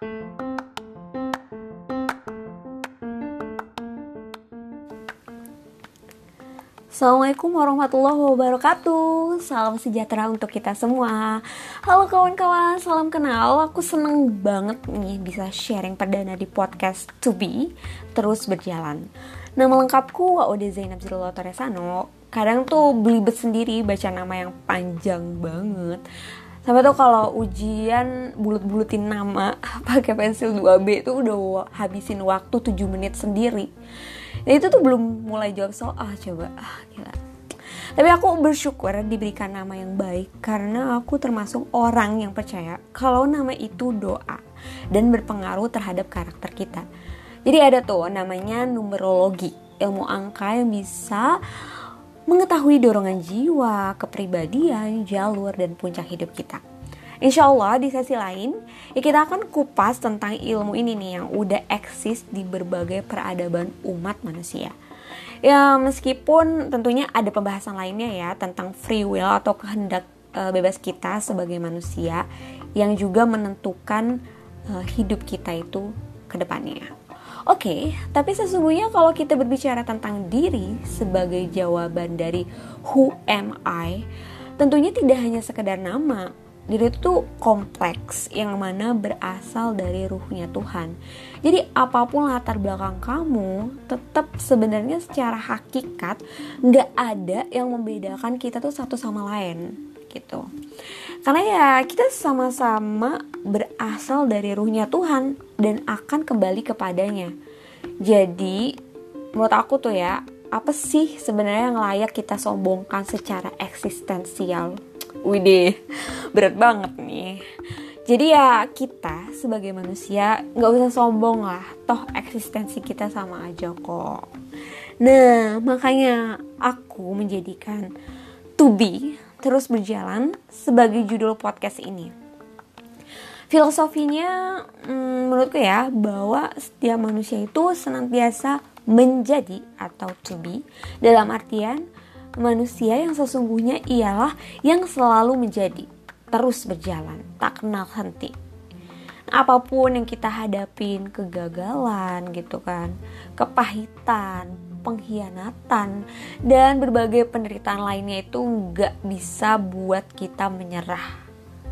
Assalamualaikum warahmatullahi wabarakatuh. Salam sejahtera untuk kita semua. Halo kawan-kawan, salam kenal. Aku seneng banget nih bisa sharing perdana di podcast To Be Terus berjalan. Nama lengkapku Waode Zainab Toresano Kadang tuh belibet sendiri baca nama yang panjang banget Sampai tuh kalau ujian bulut-bulutin nama pakai pensil 2B tuh udah habisin waktu 7 menit sendiri. Dan itu tuh belum mulai jawab soal coba. Ah gila. Tapi aku bersyukur diberikan nama yang baik karena aku termasuk orang yang percaya kalau nama itu doa dan berpengaruh terhadap karakter kita. Jadi ada tuh namanya numerologi, ilmu angka yang bisa mengetahui dorongan jiwa, kepribadian, jalur, dan puncak hidup kita. Insya Allah di sesi lain ya kita akan kupas tentang ilmu ini nih yang udah eksis di berbagai peradaban umat manusia. Ya meskipun tentunya ada pembahasan lainnya ya tentang free will atau kehendak e, bebas kita sebagai manusia yang juga menentukan e, hidup kita itu ke depannya. Oke, okay, tapi sesungguhnya kalau kita berbicara tentang diri sebagai jawaban dari who am I, tentunya tidak hanya sekedar nama, diri itu kompleks yang mana berasal dari ruhnya Tuhan. Jadi apa pun latar belakang kamu, tetap sebenarnya secara hakikat nggak ada yang membedakan kita tuh satu sama lain gitu. Karena ya kita sama-sama berasal dari ruhnya Tuhan dan akan kembali kepadanya. Jadi menurut aku tuh ya, apa sih sebenarnya yang layak kita sombongkan secara eksistensial? Widih, berat banget nih. Jadi ya kita sebagai manusia nggak usah sombong lah, toh eksistensi kita sama aja kok. Nah, makanya aku menjadikan to be terus berjalan sebagai judul podcast ini. Filosofinya hmm, menurutku ya bahwa setiap manusia itu senantiasa menjadi atau to be dalam artian manusia yang sesungguhnya ialah yang selalu menjadi, terus berjalan, tak kenal henti. Apa pun yang kita hadapin, kegagalan gitu kan, kepahitan, pengkhianatan, dan berbagai penderitaan lainnya itu nggak bisa buat kita menyerah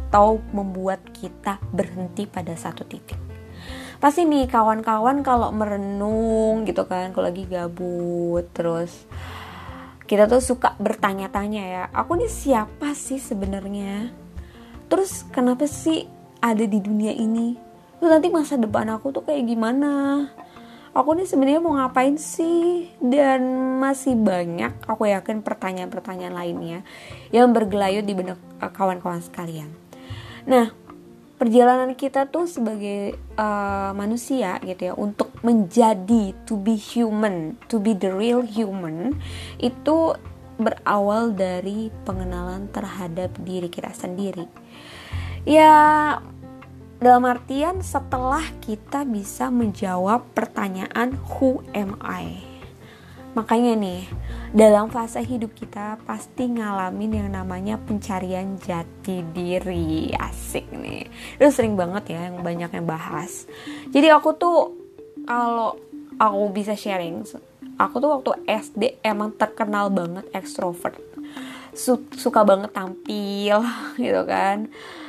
atau membuat kita berhenti pada satu titik. Pasti nih kawan-kawan kalau merenung gitu kan kalau lagi gabut terus kita tuh suka bertanya-tanya ya aku nih siapa sih sebenarnya? Terus kenapa sih ada di dunia ini? Terus nanti masa depan aku tuh kayak gimana aku nih sebenarnya mau ngapain sih dan masih banyak aku yakin pertanyaan-pertanyaan lainnya yang bergelayut di benak eh, kawan-kawan sekalian nah perjalanan kita tuh sebagai uh, manusia gitu ya untuk menjadi to be human, to be the real human itu berawal dari pengenalan terhadap diri kita sendiri. Ya dalam artian setelah kita bisa menjawab pertanyaan who am I. Makanya nih, dalam fase hidup kita pasti ngalamin yang namanya pencarian jati diri. Asik nih. Itu sering banget ya yang banyak yang bahas. Jadi aku tuh kalau aku bisa sharing aku tuh waktu SD emang terkenal banget ekstrovert suka banget tampil gitu kan.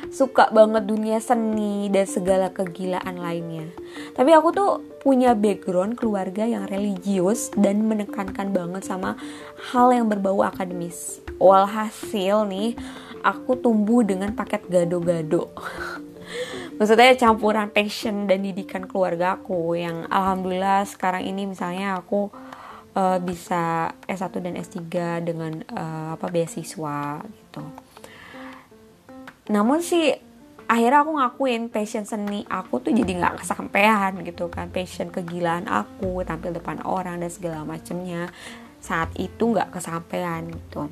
Suka banget dunia seni dan segala kegilaan lainnya. Tapi aku tuh punya background keluarga yang religius dan menekankan banget sama hal yang berbau akademis. Walhasil nih aku tumbuh dengan paket gado-gado. Maksudnya campuran passion dan didikan keluarga aku yang alhamdulillah sekarang ini misalnya aku uh, bisa S1 dan S3 dengan uh, apa beasiswa gitu. Namun sih akhirnya aku ngakuin passion seni aku tuh jadi nggak kesampaian gitu kan passion kegilaan aku tampil depan orang dan segala macemnya saat itu nggak kesampaian gitu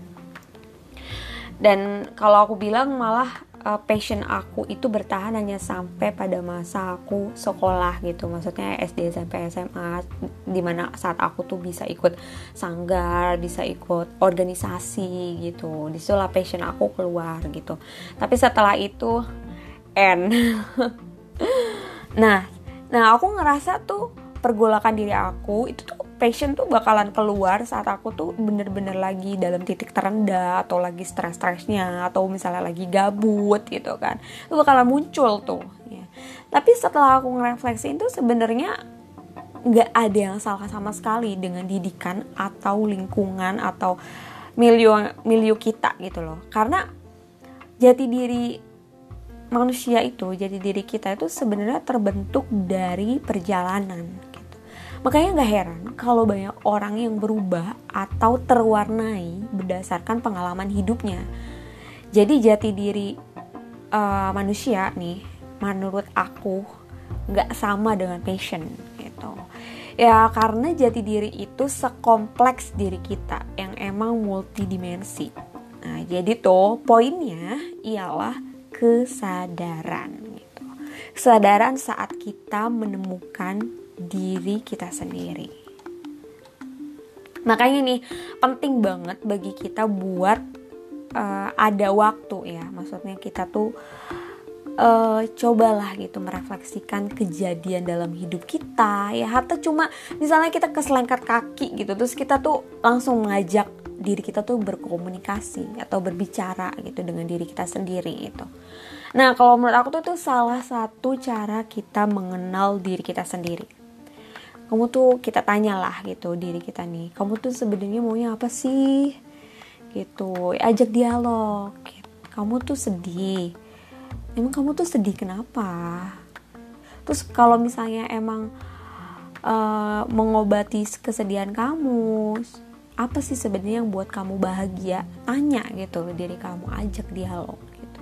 dan kalau aku bilang malah uh, passion aku itu bertahan hanya sampai pada masa aku sekolah gitu. Maksudnya SD SMP SMA di mana saat aku tuh bisa ikut sanggar bisa ikut organisasi gitu. Di situlah passion aku keluar gitu. Tapi setelah itu end nah nah aku ngerasa tuh pergolakan diri aku itu tuh passion tuh bakalan keluar saat aku tuh bener-bener lagi dalam titik terendah atau lagi stres-stresnya atau misalnya lagi gabut gitu kan. Itu bakalan muncul tuh ya. tapi setelah aku ngerefleksiin tuh sebenarnya nggak ada yang salah sama sekali dengan didikan atau lingkungan atau milieu milieu kita gitu loh. Karena jati diri manusia itu jati diri kita itu sebenarnya terbentuk dari perjalanan Makanya gak heran kalau banyak orang yang berubah atau terwarnai berdasarkan pengalaman hidupnya. Jadi jati diri uh, manusia nih, menurut aku gak sama dengan passion gitu. Ya karena jati diri itu sekompleks diri kita yang emang multidimensi. Nah jadi tuh poinnya ialah kesadaran gitu. Kesadaran saat kita menemukan diri kita sendiri. Makanya nih penting banget bagi kita buat uh, ada waktu ya, maksudnya kita tuh uh, cobalah gitu merefleksikan kejadian dalam hidup kita ya hatta cuma misalnya kita keselengkat kaki gitu terus kita tuh langsung mengajak diri kita tuh berkomunikasi atau berbicara gitu dengan diri kita sendiri itu. Nah kalau menurut aku tuh itu salah satu cara kita mengenal diri kita sendiri kamu tuh kita tanyalah gitu diri kita nih. Kamu tuh sebenarnya maunya apa sih? Gitu. Ajak dialog. Kamu tuh sedih. Emang kamu tuh sedih kenapa? Terus kalau misalnya emang uh, mengobati kesedihan kamu apa sih sebenarnya yang buat kamu bahagia? Tanya gitu diri kamu. Ajak dialog gitu.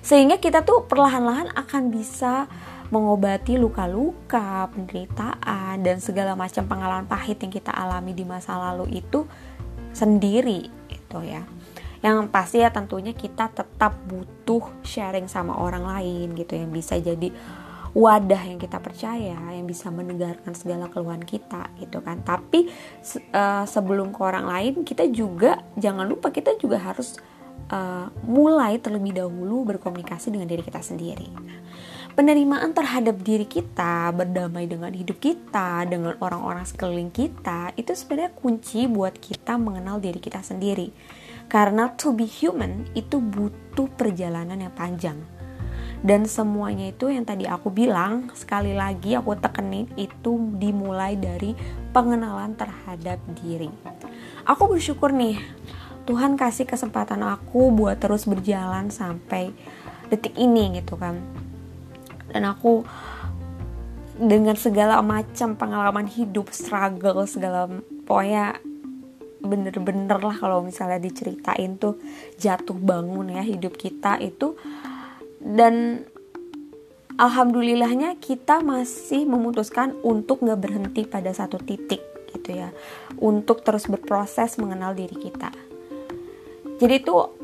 Sehingga kita tuh perlahan-lahan akan bisa mengobati luka-luka, penderitaan, dan segala macam pengalaman pahit yang kita alami di masa lalu itu sendiri gitu ya. Yang pasti ya tentunya kita tetap butuh sharing sama orang lain gitu yang bisa jadi wadah yang kita percaya yang bisa menegarkan segala keluhan kita gitu kan tapi uh, sebelum ke orang lain kita juga jangan lupa kita juga harus uh, mulai terlebih dahulu berkomunikasi dengan diri kita sendiri penerimaan terhadap diri kita, berdamai dengan hidup kita, dengan orang-orang sekeliling kita, itu sebenarnya kunci buat kita mengenal diri kita sendiri. Karena to be human itu butuh perjalanan yang panjang. Dan semuanya itu yang tadi aku bilang, sekali lagi aku tekenin itu dimulai dari pengenalan terhadap diri. Aku bersyukur nih, Tuhan kasih kesempatan aku buat terus berjalan sampai detik ini gitu kan dan aku dengan segala macam pengalaman hidup struggle segala pokoknya bener-bener lah kalau misalnya diceritain tuh jatuh bangun ya hidup kita itu. Dan alhamdulillahnya kita masih memutuskan untuk nggak berhenti pada satu titik gitu ya. Untuk terus berproses mengenal diri kita. Jadi tuh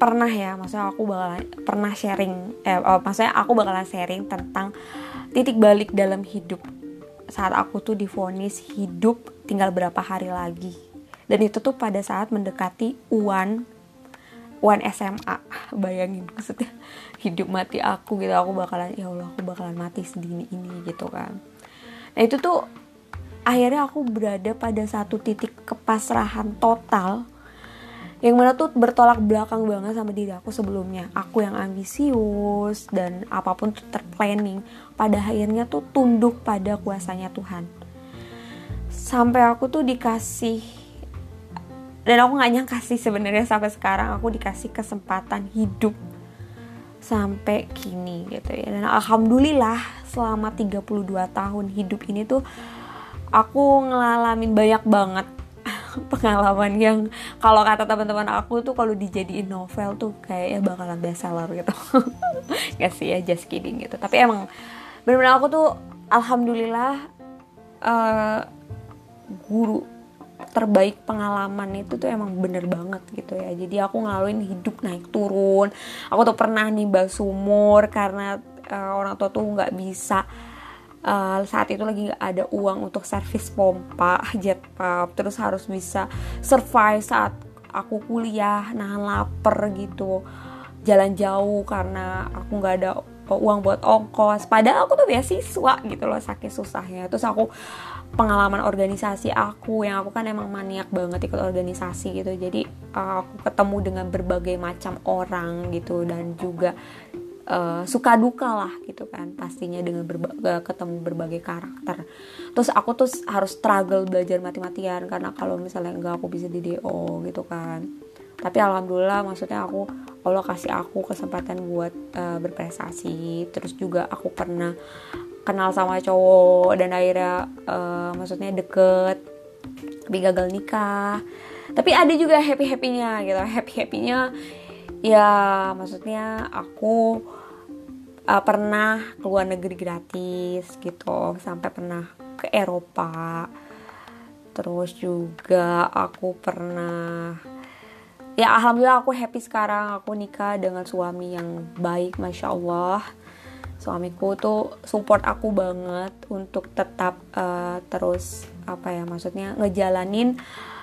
pernah ya maksudnya aku bakalan pernah sharing eh oh, maksudnya aku bakalan sharing tentang titik balik dalam hidup saat aku tuh difonis hidup tinggal berapa hari lagi. Dan itu tuh pada saat mendekati uan uan SMA bayangin maksudnya hidup mati aku gitu aku bakalan ya Allah aku bakalan mati sedini ini gitu kan. Nah itu tuh akhirnya aku berada pada satu titik kepasrahan total yang mana tuh bertolak belakang banget sama diri aku sebelumnya. Aku yang ambisius dan apa pun tuh terplanning. Pada akhirnya tuh tunduk pada kuasanya Tuhan. Sampai aku tuh dikasih dan aku nggak nyangka sih sebenarnya sampai sekarang aku dikasih kesempatan hidup sampai kini gitu ya. Dan alhamdulillah selama 32 tahun hidup ini tuh aku ngalamin banyak banget pengalaman yang kalau kata teman-teman aku tuh kalau dijadiin novel tuh kayaknya bakalan bestseller gitu. Gak sih ya just kidding gitu. Tapi emang benar-benar aku tuh alhamdulillah uh, guru terbaik pengalaman itu tuh emang bener banget gitu ya. Jadi aku ngelaluin hidup naik turun. Aku tuh pernah nih sumur karena uh, orang tua tuh nggak bisa uh, saat itu lagi gak ada uang untuk servis pompa jet pump terus harus bisa survive saat aku kuliah nahan lapar gitu. Jalan jauh karena aku nggak ada uang buat ongkos. Padahal aku tuh beasiswa gitu loh sakit susahnya. Terus aku pengalaman organisasi aku yang aku kan emang maniak banget ikut organisasi gitu. Jadi uh, aku ketemu dengan berbagai macam orang gitu. Dan juga uh, suka duka lah gitu kan pastinya dengan berbagai ketemu berbagai karakter. Terus aku tuh harus struggle belajar mati-matian karena kalau misalnya enggak aku bisa di DO gitu kan. Tapi alhamdulillah maksudnya aku Allah kasih aku kesempatan buat uh, berprestasi. Terus juga aku pernah kenal sama cowok dan akhirnya uh, maksudnya deket tapi gagal nikah. Tapi ada juga happy happynya gitu. Happy happynya ya maksudnya aku uh, pernah keluar negeri gratis gitu sampai pernah ke Eropa. Terus juga aku pernah ya alhamdulillah aku happy sekarang. Aku nikah dengan suami yang baik masya Allah. Suamiku tuh support aku banget untuk tetap uh, terus apa ya maksudnya ngejalanin uh,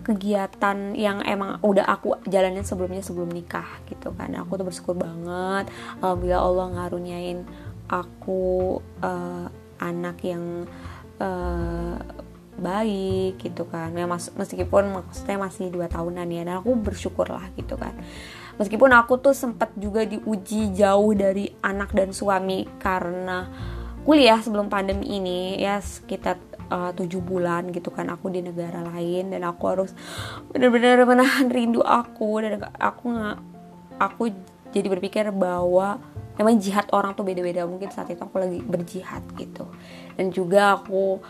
kegiatan yang emang udah aku jalanin sebelumnya sebelum nikah gitu kan. Aku tuh bersyukur banget alhamdulillah Allah ngaruniain aku uh, anak yang uh, baik gitu kan. Ya meskipun maksudnya masih dua tahunan ya dan aku bersyukur lah gitu kan. Meskipun aku tuh sempat juga diuji jauh dari anak dan suami karena kuliah sebelum pandemi ini ya sekitar tujuh bulan gitu kan aku di negara lain dan aku harus benar-benar menahan rindu aku dan aku nggak aku jadi berpikir bahwa memang jihad orang tuh beda-beda. Mungkin saat itu aku lagi berjihad gitu. Dan juga aku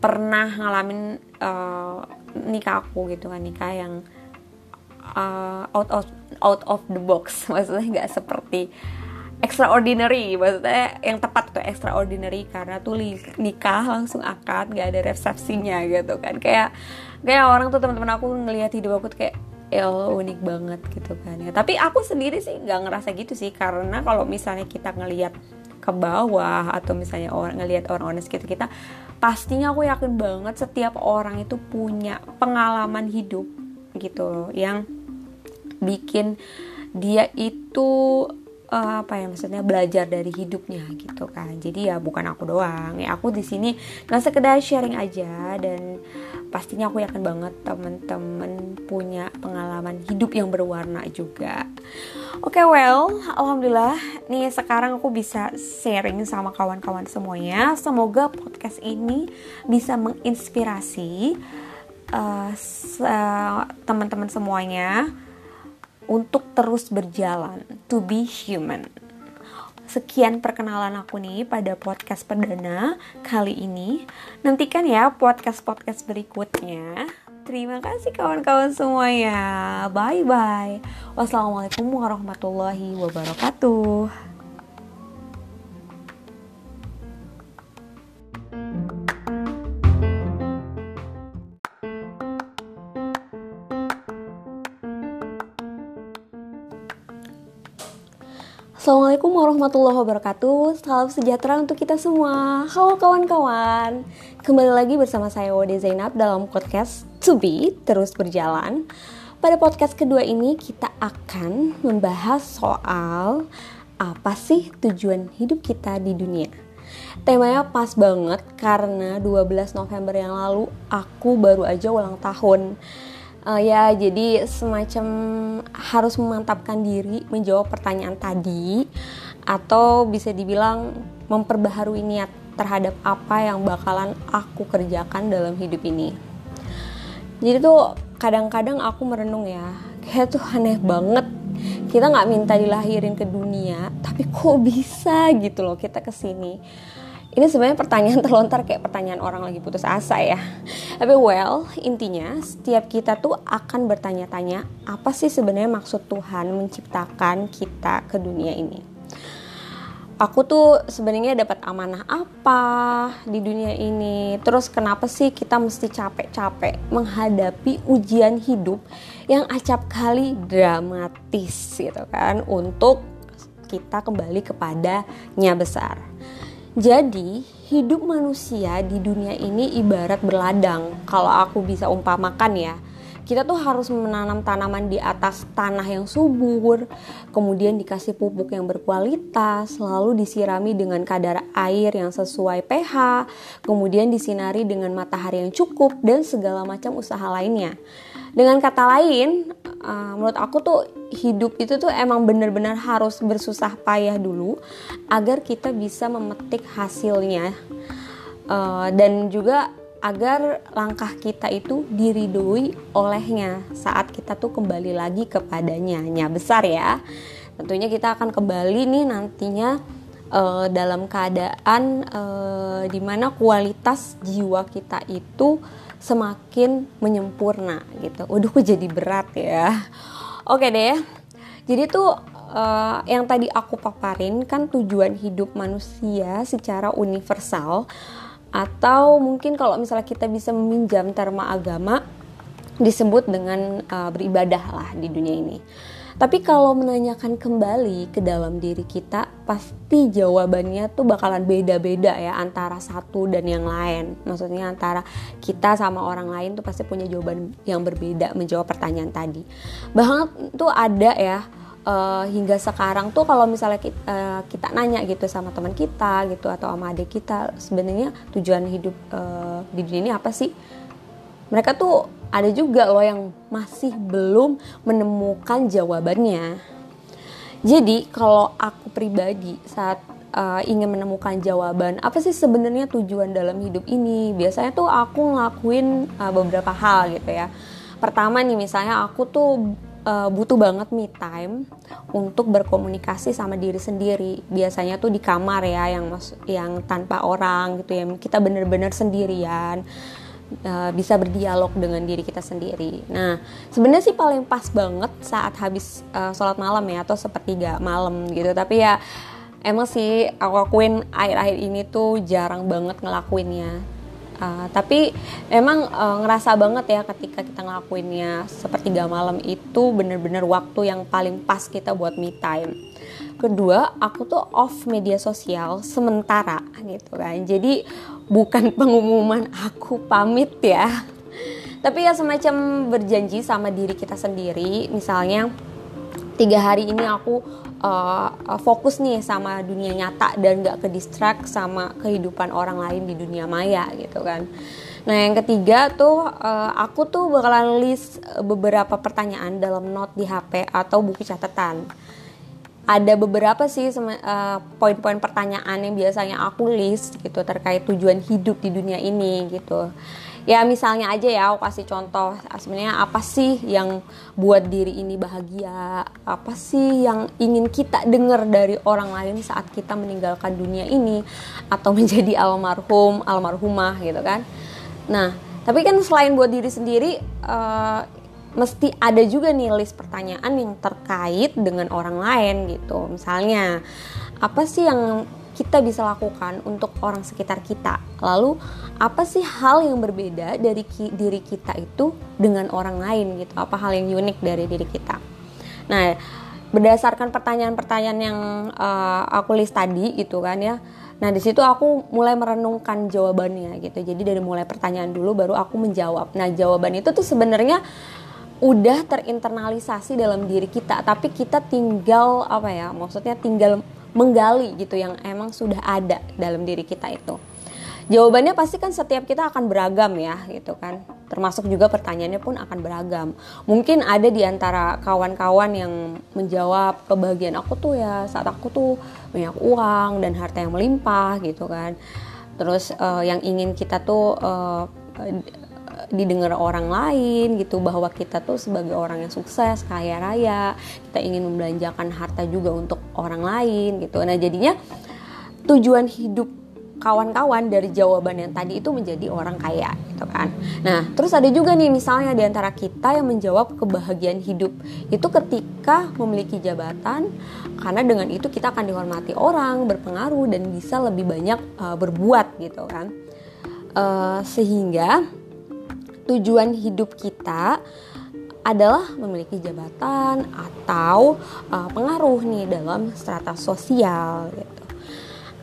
pernah ngalamin uh, nikah aku gitu kan nikah yang uh, out of out of the box. Maksudnya nggak seperti extraordinary. Maksudnya yang tepat tuh extraordinary karena tuh nikah langsung akad nggak ada resepsinya gitu kan. Kayak kayak orang tuh teman-teman aku ngelihat hidup aku tuh kayak ya unik banget gitu kan ya. Tapi aku sendiri sih nggak ngerasa gitu sih karena kalau misalnya kita ngelihat ke bawah atau misalnya orang ngelihat orang-orang sekitar kita pastinya aku yakin banget setiap orang itu punya pengalaman hidup gitu yang bikin dia itu uh, apa ya maksudnya belajar dari hidupnya gitu kan. Jadi ya bukan aku doang. Ya aku di sini nggak sekedar sharing aja dan pastinya aku yakin banget temen-temen punya pengalaman hidup yang berwarna juga. Oke okay, well alhamdulillah nih sekarang aku bisa sharing sama kawan-kawan semuanya. Semoga podcast ini bisa menginspirasi uh, teman-teman semuanya untuk terus berjalan, to be human. Sekian perkenalan aku nih pada podcast perdana kali ini. Nantikan ya podcast-podcast berikutnya. Terima kasih kawan-kawan semuanya. Bye-bye. Wassalamualaikum warahmatullahi wabarakatuh. Warahmatullahi wabarakatuh. Salam sejahtera untuk kita semua. Halo kawan-kawan. Kembali lagi bersama saya Wade Zainab dalam podcast To Be Terus Berjalan. Pada podcast kedua ini kita akan membahas soal Apa sih tujuan hidup kita di dunia. Temanya pas banget karena 12 November yang lalu aku baru aja ulang tahun. Uh, ya jadi semacam harus memantapkan diri menjawab pertanyaan tadi atau bisa dibilang memperbaharui niat terhadap apa yang bakalan aku kerjakan dalam hidup ini. Jadi tuh kadang-kadang aku merenung ya, kayak tuh aneh banget. Kita nggak minta dilahirin ke dunia, tapi kok bisa gitu loh kita ke sini ini sebenarnya pertanyaan terlontar kayak pertanyaan orang lagi putus asa ya. Tapi well, intinya setiap kita tuh akan bertanya-tanya apa sih sebenarnya maksud Tuhan menciptakan kita ke dunia ini. Aku tuh sebenarnya dapat amanah apa di dunia ini? Terus kenapa sih kita mesti capek-capek menghadapi ujian hidup yang acap kali dramatis gitu kan untuk kita kembali kepadanya besar. Jadi, hidup manusia di dunia ini ibarat berladang. Kalau aku bisa umpamakan ya, kita tuh harus menanam tanaman di atas tanah yang subur, kemudian dikasih pupuk yang berkualitas, lalu disirami dengan kadar air yang sesuai pH, kemudian disinari dengan matahari yang cukup dan segala macam usaha lainnya. Dengan kata lain, uh, menurut aku tuh hidup itu tuh emang bener-bener harus bersusah payah dulu agar kita bisa memetik hasilnya uh, dan juga agar langkah kita itu diridui olehnya saat kita tuh kembali lagi kepadanya. Nya besar ya. Tentunya kita akan kembali nih nantinya uh, dalam keadaan uh, di mana kualitas jiwa kita itu semakin menyempurna gitu. Waduh, kok jadi berat ya. Oke deh. Jadi tuh uh, yang tadi aku paparin kan tujuan hidup manusia secara universal atau mungkin kalau misalnya kita bisa meminjam terma agama disebut dengan uh, beribadah lah di dunia ini. Tapi kalau menanyakan kembali ke dalam diri kita, pasti jawabannya tuh bakalan beda-beda ya antara satu dan yang lain. Maksudnya antara kita sama orang lain tuh pasti punya jawaban yang berbeda menjawab pertanyaan tadi. Bahkan tuh ada ya uh, hingga sekarang tuh kalau misalnya kita, uh, eh, kita nanya gitu sama teman kita gitu atau sama adik kita sebenarnya tujuan hidup uh, di dunia ini apa sih? Mereka tuh ada juga loh yang masih belum menemukan jawabannya. Jadi kalau aku pribadi saat uh, ingin menemukan jawaban apa sih sebenarnya tujuan dalam hidup ini? Biasanya tuh aku ngelakuin uh, beberapa hal gitu ya. Pertama nih misalnya aku tuh uh, butuh banget me time untuk berkomunikasi sama diri sendiri. Biasanya tuh di kamar ya yang mas yang tanpa orang gitu ya. Kita bener-bener sendirian. Uh, bisa berdialog dengan diri kita sendiri. Nah, sebenarnya sih paling pas banget saat habis uh, sholat malam ya atau sepertiga malam gitu. Tapi ya emang sih aku akuin akhir-akhir ini tuh jarang banget ngelakuinnya Uh, tapi emang uh, ngerasa banget ya ketika kita ngelakuinnya sepertiga malam itu bener-bener waktu yang paling pas kita buat me time. Kedua, aku tuh off media sosial sementara gitu kan. Jadi bukan pengumuman aku pamit ya. Tapi ya semacam berjanji sama diri kita sendiri. Misalnya tiga hari ini aku uh, fokus nih sama dunia nyata dan gak ke distract sama kehidupan orang lain di dunia maya gitu kan. Nah yang ketiga tuh uh, aku tuh bakalan list beberapa pertanyaan dalam note di HP atau buku catatan. Ada beberapa sih uh, poin-poin pertanyaan yang biasanya aku list gitu terkait tujuan hidup di dunia ini gitu ya misalnya aja ya aku kasih contoh sebenarnya apa sih yang buat diri ini bahagia? Apa sih yang ingin kita dengar dari orang lain saat kita meninggalkan dunia ini atau menjadi almarhum almarhumah gitu kan? Nah tapi kan selain buat diri sendiri uh, mesti ada juga nih list pertanyaan yang terkait dengan orang lain gitu. Misalnya apa sih yang kita bisa lakukan untuk orang sekitar kita. Lalu apa sih hal yang berbeda dari ki diri kita itu dengan orang lain gitu? Apa hal yang unik dari diri kita? Nah, berdasarkan pertanyaan-pertanyaan yang uh, aku list tadi gitu kan ya. Nah, di situ aku mulai merenungkan jawabannya gitu. Jadi dari mulai pertanyaan dulu baru aku menjawab. Nah, jawaban itu tuh sebenarnya udah terinternalisasi dalam diri kita, tapi kita tinggal apa ya? Maksudnya tinggal menggali gitu yang emang sudah ada dalam diri kita itu. Jawabannya pasti kan setiap kita akan beragam ya gitu kan. Termasuk juga pertanyaannya pun akan beragam. Mungkin ada di antara kawan-kawan yang menjawab kebahagiaan aku tuh ya saat aku tuh banyak uang dan harta yang melimpah gitu kan. Terus uh, yang ingin kita tuh uh, didengar orang lain gitu bahwa kita tuh sebagai orang yang sukses kaya raya kita ingin membelanjakan harta juga untuk orang lain gitu nah jadinya tujuan hidup kawan-kawan dari jawaban yang tadi itu menjadi orang kaya gitu kan. Nah, terus ada juga nih misalnya di antara kita yang menjawab kebahagiaan hidup itu ketika memiliki jabatan karena dengan itu kita akan dihormati orang, berpengaruh dan bisa lebih banyak uh, berbuat gitu kan. Uh, sehingga tujuan hidup kita adalah memiliki jabatan atau uh, pengaruh nih dalam strata sosial gitu.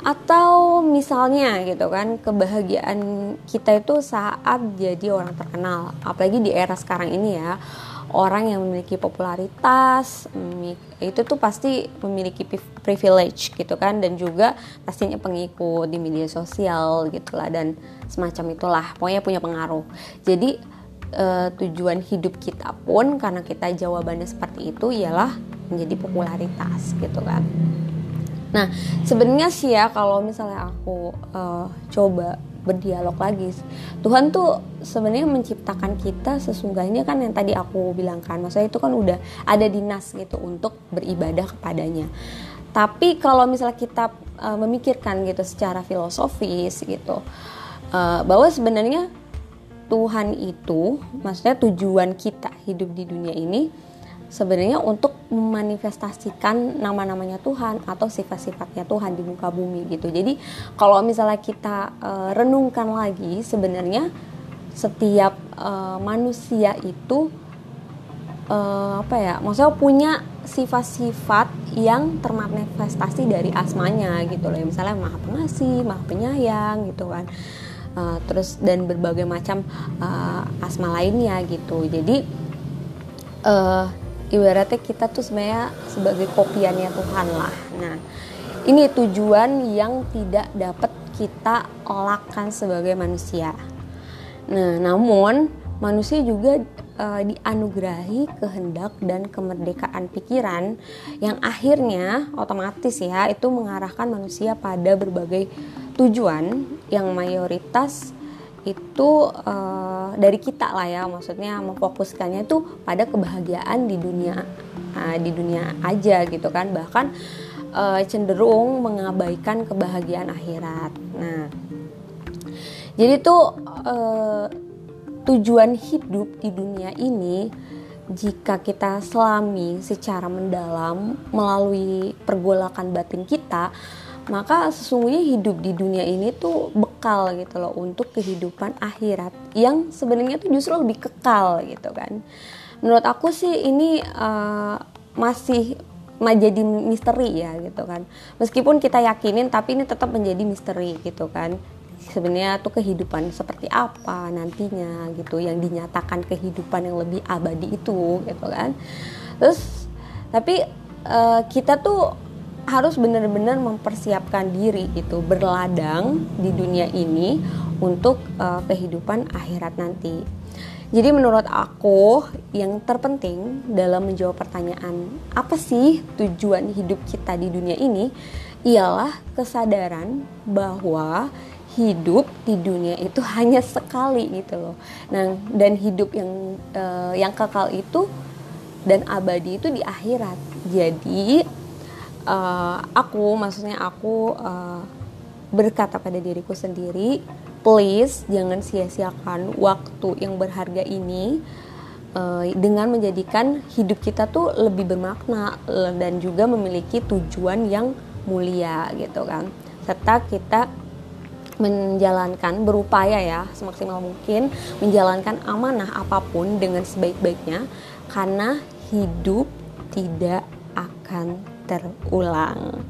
atau misalnya gitu kan kebahagiaan kita itu saat jadi orang terkenal apalagi di era sekarang ini ya orang yang memiliki popularitas itu tuh pasti memiliki privilege gitu kan dan juga pastinya pengikut di media sosial gitulah dan semacam itulah pokoknya punya pengaruh. Jadi uh, tujuan hidup kita pun karena kita jawabannya seperti itu ialah menjadi popularitas gitu kan. Nah sebenarnya sih ya kalau misalnya aku uh, coba berdialog lagi. Tuhan tuh sebenarnya menciptakan kita sesungguhnya kan yang tadi aku bilang kan. Maksudnya itu kan udah ada dinas gitu untuk beribadah kepadanya. Tapi kalau misalnya kita uh, memikirkan gitu secara filosofis gitu uh, bahwa sebenarnya Tuhan itu maksudnya tujuan kita hidup di dunia ini sebenarnya untuk memanifestasikan nama-namanya Tuhan atau sifat-sifatnya Tuhan di muka bumi gitu. Jadi kalau misalnya kita uh, renungkan lagi sebenarnya setiap uh, manusia itu uh, apa ya? Maksudnya punya sifat-sifat yang termanifestasi dari asmanya gitu loh. Misalnya Maha Pengasih, Maha Penyayang gitu kan. Uh, terus dan berbagai macam uh, asma lainnya gitu. Jadi uh, ibaratnya kita tuh sebenarnya sebagai kopiannya Tuhan lah. Nah, ini tujuan yang tidak dapat kita lakukan sebagai manusia. Nah, namun manusia juga uh, dianugerahi kehendak dan kemerdekaan pikiran yang akhirnya otomatis ya itu mengarahkan manusia pada berbagai tujuan yang mayoritas itu uh, dari kita lah ya. Maksudnya memfokuskannya itu pada kebahagiaan di dunia uh, di dunia aja gitu kan. Bahkan uh, cenderung mengabaikan kebahagiaan akhirat. Nah jadi tuh uh, tujuan hidup di dunia ini jika kita selami secara mendalam melalui pergolakan batin kita maka sesungguhnya hidup di dunia ini tuh bekal gitu loh untuk kehidupan akhirat yang sebenarnya tuh justru lebih kekal gitu kan. Menurut aku sih ini uh, masih menjadi misteri ya gitu kan. Meskipun kita yakinin tapi ini tetap menjadi misteri gitu kan. Sebenarnya tuh kehidupan seperti apa nantinya gitu yang dinyatakan kehidupan yang lebih abadi itu gitu kan. Terus tapi uh, kita tuh harus benar-benar mempersiapkan diri itu berladang di dunia ini untuk uh, kehidupan akhirat nanti. Jadi menurut aku yang terpenting dalam menjawab pertanyaan apa sih tujuan hidup kita di dunia ini ialah kesadaran bahwa hidup di dunia itu hanya sekali gitu loh. Nah, dan hidup yang uh, yang kekal itu dan abadi itu di akhirat. Jadi uh, aku maksudnya aku uh, berkata pada diriku sendiri please jangan sia-siakan waktu yang berharga ini uh, dengan menjadikan hidup kita tuh lebih bermakna dan juga memiliki tujuan yang mulia gitu kan. Serta kita menjalankan berupaya ya semaksimal mungkin menjalankan amanah apa pun dengan sebaik-baiknya karena hidup tidak akan terulang.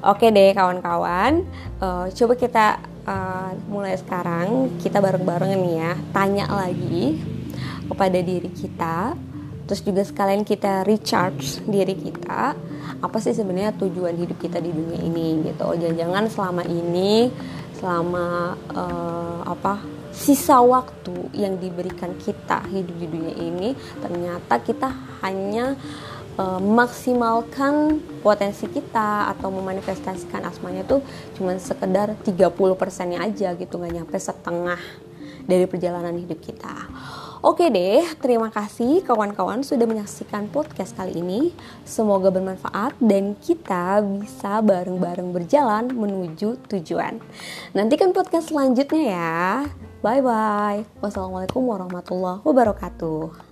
Oke deh kawan-kawan, uh, coba kita uh, mulai sekarang. Kita bareng-bareng nih ya, tanya lagi kepada diri kita, terus juga sekalian kita recharge diri kita, apa sih sebenarnya tujuan hidup kita di dunia ini gitu. Jangan-jangan selama ini, selama uh, apa sisa waktu yang diberikan kita hidup di dunia ini ternyata kita hanya uh, maksimalkan potensi kita atau memanifestasikan asmanya tuh cuman sekedar 30 persennya aja gitu nggak nyampe setengah dari perjalanan hidup kita. Oke deh, terima kasih kawan-kawan sudah menyaksikan podcast kali ini. Semoga bermanfaat dan kita bisa bareng-bareng berjalan menuju tujuan. Nantikan podcast selanjutnya ya. Bye bye. Wassalamualaikum warahmatullahi wabarakatuh.